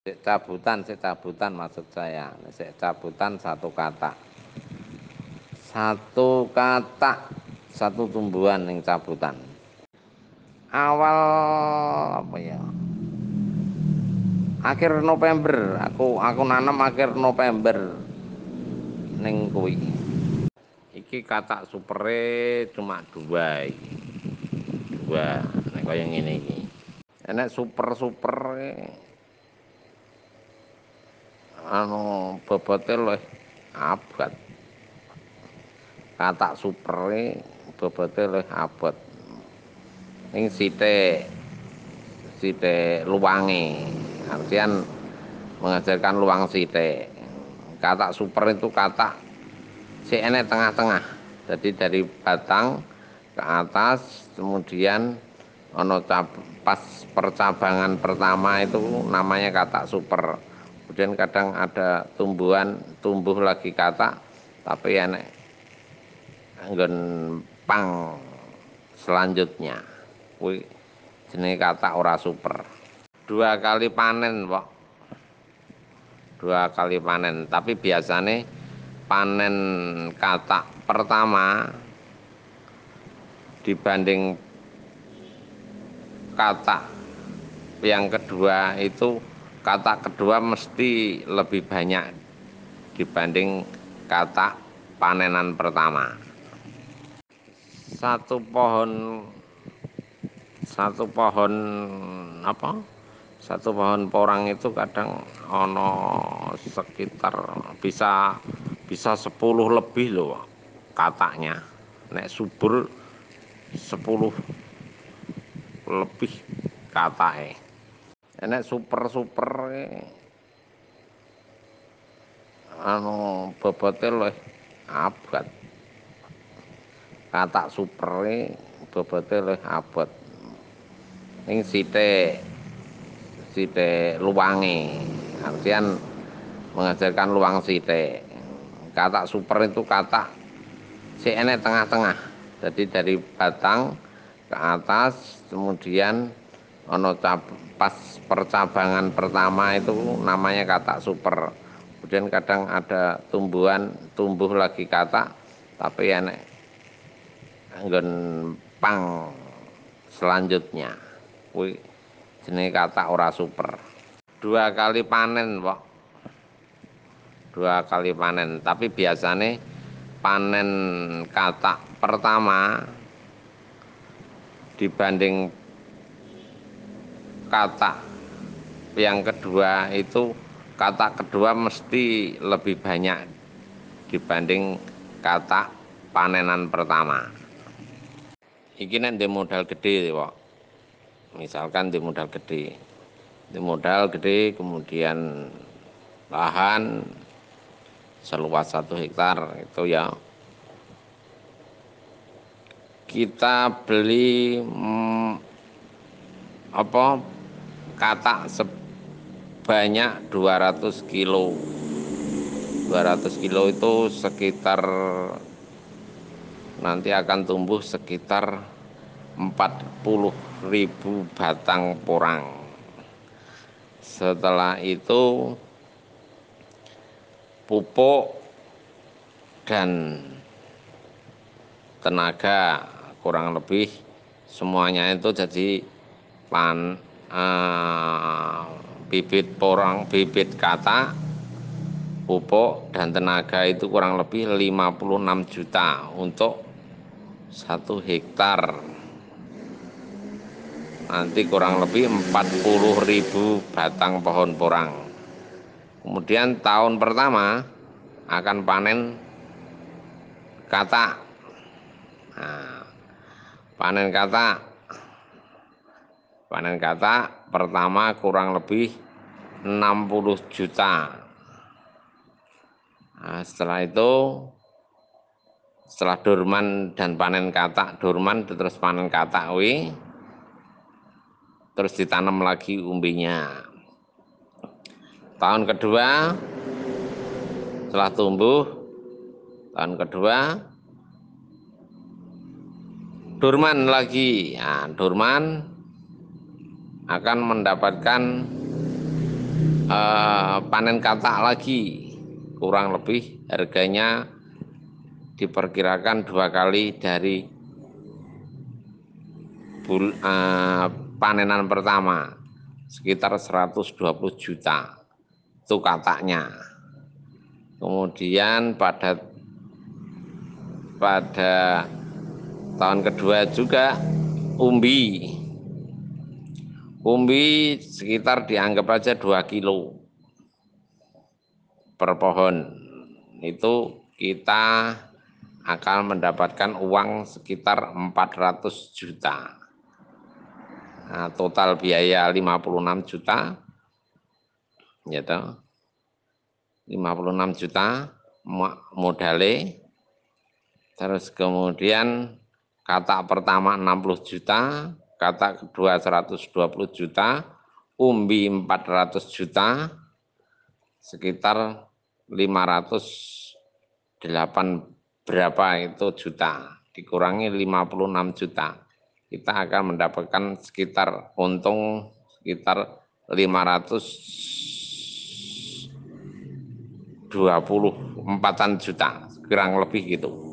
Sik cabutan, sik cabutan maksud saya. Sik cabutan satu kata. Satu kata, satu tumbuhan yang cabutan. Awal apa ya? Akhir November, aku aku nanam akhir November ning kuwi. Iki kata supere cuma dua. Dua, nek kaya ngene iki. Enek super-super anu bobote luwih abot. Katak supere bobote luwih abot. Ning sithik sithik luwange. Artian mengajarkan luang sithik. Katak super itu katak si enek tengah-tengah. Jadi dari batang ke atas kemudian ono pas percabangan pertama itu namanya katak super kemudian kadang ada tumbuhan tumbuh lagi kata tapi enek anggon pang selanjutnya. Kuwi jenenge kata ora super. Dua kali panen Pak. Dua kali panen. Tapi biasanya panen kata pertama dibanding kata yang kedua itu kata kedua mesti lebih banyak dibanding kata panenan pertama. Satu pohon satu pohon apa? Satu pohon porang itu kadang ono sekitar bisa bisa 10 lebih loh katanya. Nek subur 10 lebih katae enek super-super anu bobote luwih abot. Katak supere bobote luwih abot. Ning sithik sithik luwange. Artian mengajarkan luang sithik. Katak super itu katak si enek tengah-tengah. Jadi dari batang ke atas kemudian ono pas percabangan pertama itu namanya kata super. Kemudian kadang ada tumbuhan tumbuh lagi kata tapi enek anggon pang selanjutnya. Kuwi jenenge kata ora super. Dua kali panen Pak. Dua kali panen. Tapi biasanya panen kata pertama dibanding kata yang kedua itu kata kedua mesti lebih banyak dibanding kata panenan pertama. Iki nek modal gede, Pak. Misalkan di modal gede. Di modal gede kemudian lahan seluas satu hektar itu ya kita beli hmm, apa katak sebanyak 200 kilo. 200 kilo itu sekitar nanti akan tumbuh sekitar 40 ribu batang porang. Setelah itu pupuk dan tenaga kurang lebih semuanya itu jadi pan uh, bibit porang, bibit kata, pupuk dan tenaga itu kurang lebih 56 juta untuk satu hektar. Nanti kurang lebih 40 ribu batang pohon porang. Kemudian tahun pertama akan panen kata nah, panen kata panen kata pertama kurang lebih 60 juta. Nah, setelah itu setelah dorman dan panen kata dorman terus panen kata wi terus ditanam lagi umbinya. Tahun kedua setelah tumbuh tahun kedua dorman lagi. Nah, dorman akan mendapatkan eh, panen katak lagi. Kurang lebih harganya diperkirakan dua kali dari bul, eh, panenan pertama sekitar 120 juta itu kataknya. Kemudian pada pada tahun kedua juga umbi umbi sekitar dianggap aja 2 kilo per pohon itu kita akan mendapatkan uang sekitar 400 juta. Nah, total biaya 56 juta. Ya toh. 56 juta modale. Terus kemudian kata pertama 60 juta, kata kedua 120 juta, umbi 400 juta, sekitar 508 berapa itu juta, dikurangi 56 juta. Kita akan mendapatkan sekitar untung sekitar 524 juta, kurang lebih gitu.